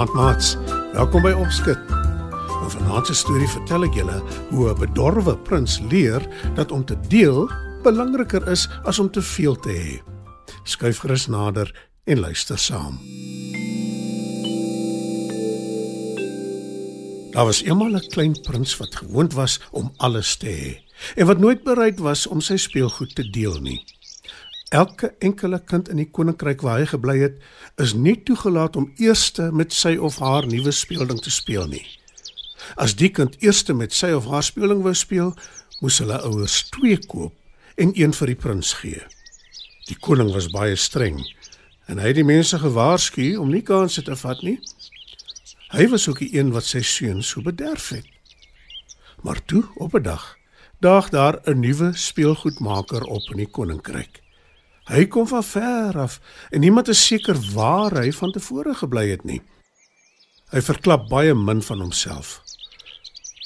Goeienaand maats. Welkom by Opskud. In vanaand se storie vertel ek julle hoe 'n bedorwe prins leer dat om te deel belangriker is as om te veel te hê. Skuif gerus nader en luister saam. Daar was eendag 'n klein prins wat gewoond was om alles te hê en wat nooit bereid was om sy speelgoed te deel nie. Elke enkele kind in die koninkryk waar hy gebly het, is nie toegelaat om eerste met sy of haar nuwe speelding te speel nie. As die kind eerste met sy of haar speelding wou speel, moes hulle ouers twee koop en een vir die prins gee. Die koning was baie streng en hy het die mense gewaarsku om nie kansse te vat nie. Hy was ook die een wat sy seun so bederf het. Maar toe, op 'n dag, daag daar 'n nuwe speelgoedmaker op in die koninkryk. Hy kom van ver af en niemand is seker waar hy van tevore gebly het nie. Hy verklap baie min van homself.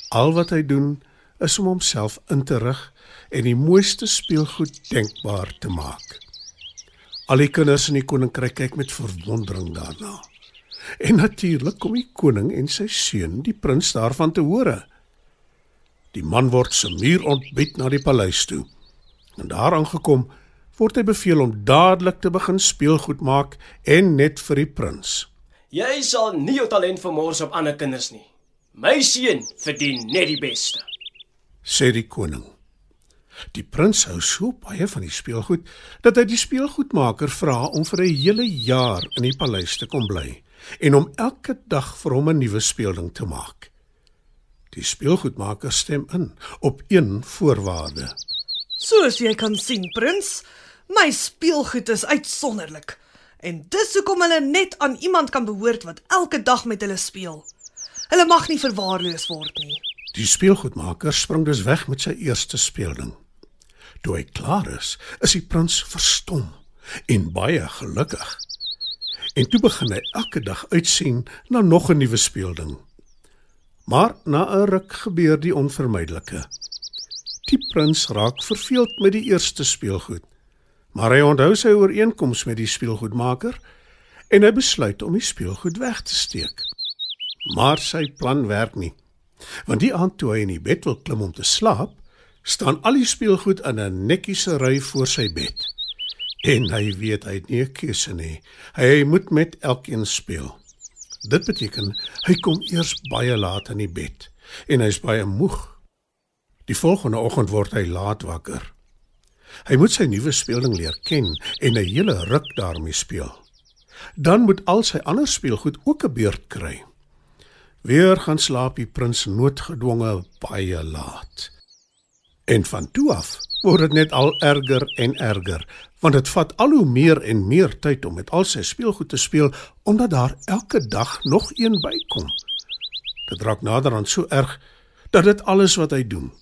Al wat hy doen is om homself in te rig en die mooiste speelgoed denkbaar te maak. Al die kinders in die koninkryk kyk met verwondering daarna. En natuurlik kom die koning en sy seun, die prins daarvan te hore. Die man word se muur ontbied na die paleis toe. En daar aangekom, word hy beveel om dadelik te begin speelgoed maak en net vir die prins. Jy sal nie jou talent vermors op ander kinders nie. My seun verdien net die beste, sê die koning. Die prins hou so baie van die speelgoed dat hy die speelgoedmaker vra om vir 'n hele jaar in die paleis te kom bly en om elke dag vir hom 'n nuwe speelding te maak. Die speelgoedmaker stem in op een voorwaarde. Soos jy kan sien, prins, My speelgoed is uitsonderlik en dis hoekom hulle net aan iemand kan behoort wat elke dag met hulle speel. Hulle mag nie verwaarloos word nie. Die speelgoedmaker spring dus weg met sy eerste speelding. Toe hy klaar is, is die prins verstom en baie gelukkig. En toe begin hy elke dag uitsien na nog 'n nuwe speelding. Maar na 'n ruk gebeur die onvermydelike. Die prins raak verveeld met die eerste speelgoed Maar hy onthou sy ooreenkoms met die speelgoedmaker en hy besluit om die speelgoed weg te steek. Maar sy plan werk nie. Want die aand toe hy in die bed wil klim om te slaap, staan al die speelgoed in 'n netjiese ry voor sy bed. En hy weet hy het nie 'n keuse nie. Hy moet met elkeen speel. Dit beteken hy kom eers baie laat in die bed en hy's baie moeg. Die volgende oggend word hy laat wakker. Hy moet sy nuwe speelding leer ken en 'n hele ruk daarmee speel. Dan moet al sy ander speelgoed ook 'n beurt kry. Weer gaan slaap die prins noodgedwonge baie laat. En van toe af word dit net al erger en erger, want dit vat al hoe meer en meer tyd om met al sy speelgoed te speel omdat daar elke dag nog een bykom. Dit raak nader aan so erg dat dit alles wat hy doen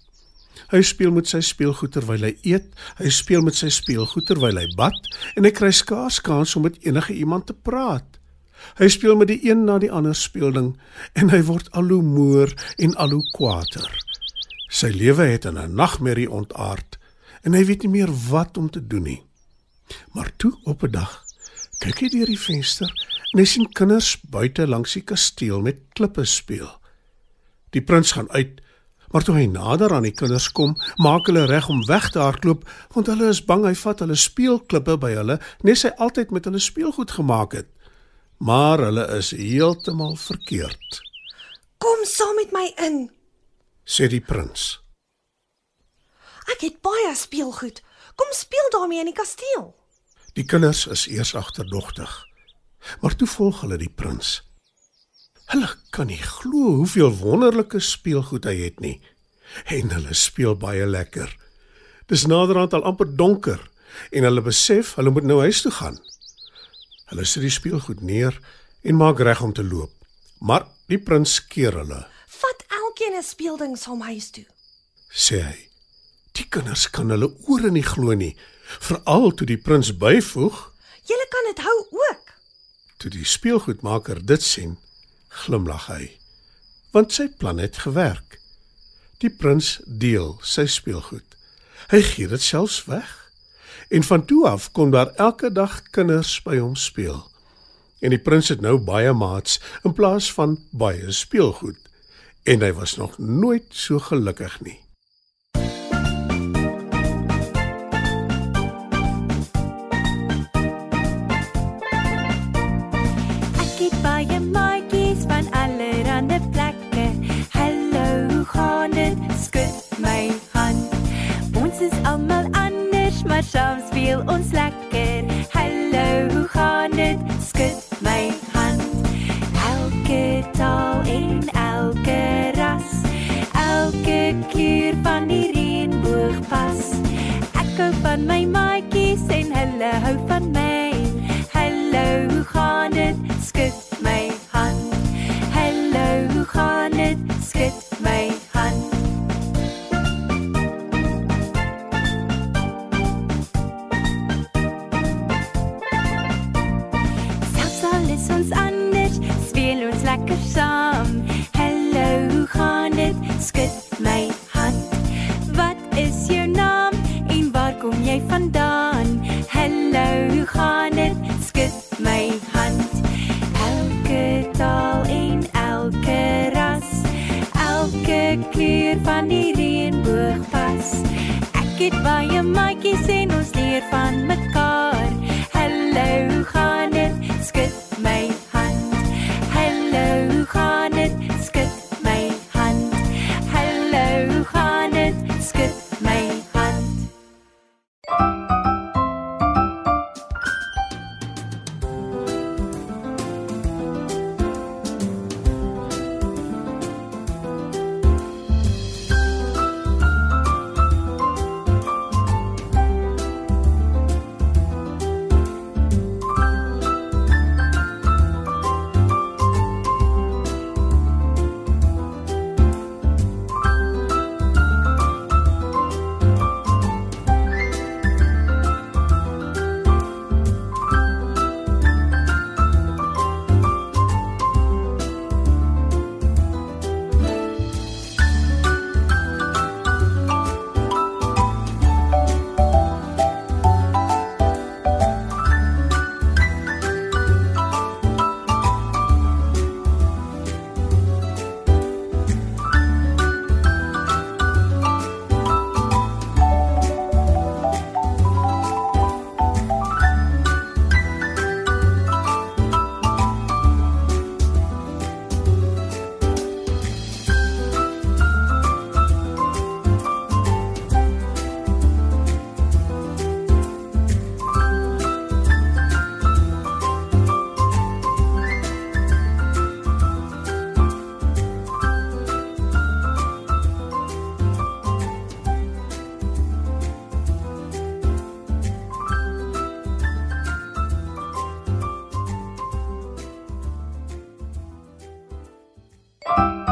Hy speel met sy speelgoed terwyl hy eet, hy speel met sy speelgoed terwyl hy bad en hy kry skaars kans om met enige iemand te praat. Hy speel met die een na die ander speelding en hy word al hoe moer en al hoe kwaader. Sy lewe het in 'n nagmerrie ontaard en hy weet nie meer wat om te doen nie. Maar toe op 'n dag kyk hy deur die venster en hy sien kinders buite langs die kasteel met klippe speel. Die prins gaan uit Maar toe hy nader aan die kinders kom, maak hulle reg om weg te hardloop, want hulle is bang hy vat hulle speelklippe by hulle, nes hy altyd met hulle speelgoed gemaak het. Maar hulle is heeltemal verkeerd. Kom saam met my in, sê die prins. Ek het baie speelgoed. Kom speel daarmee in die kasteel. Die kinders is eers agterdogtig. Maar toe volg hulle die prins. Hulle kan nie glo hoeveel wonderlike speelgoed hy het nie. En hulle speel baie lekker. Dis naderhand al amper donker en hulle besef hulle moet nou huis toe gaan. Hulle sit die speelgoed neer en maak reg om te loop. Maar die prins keer hulle, Vat elkeen 'n speelding saam huis toe. sê hy. Die kinders kan hulle ore nie glo nie, veral toe die prins byvoeg, Julle kan dit hou ook. toe die speelgoedmaker dit sien, glimlag hy, want sy plan het gewerk. Die prins deel sy speelgoed. Hy gee dit selfs weg. En van toe af kom daar elke dag kinders by hom speel. En die prins het nou baie maats in plaas van baie speelgoed. En hy was nog nooit so gelukkig nie. Skud my hand. Wat is jou naam en waar kom jy vandaan? Hallo, hoe gaan dit? Skud my hand. Elke taal en elke ras, elke kleur van die reënboog pas. Ek het baie maatjies en ons leer van mekaar. Bye.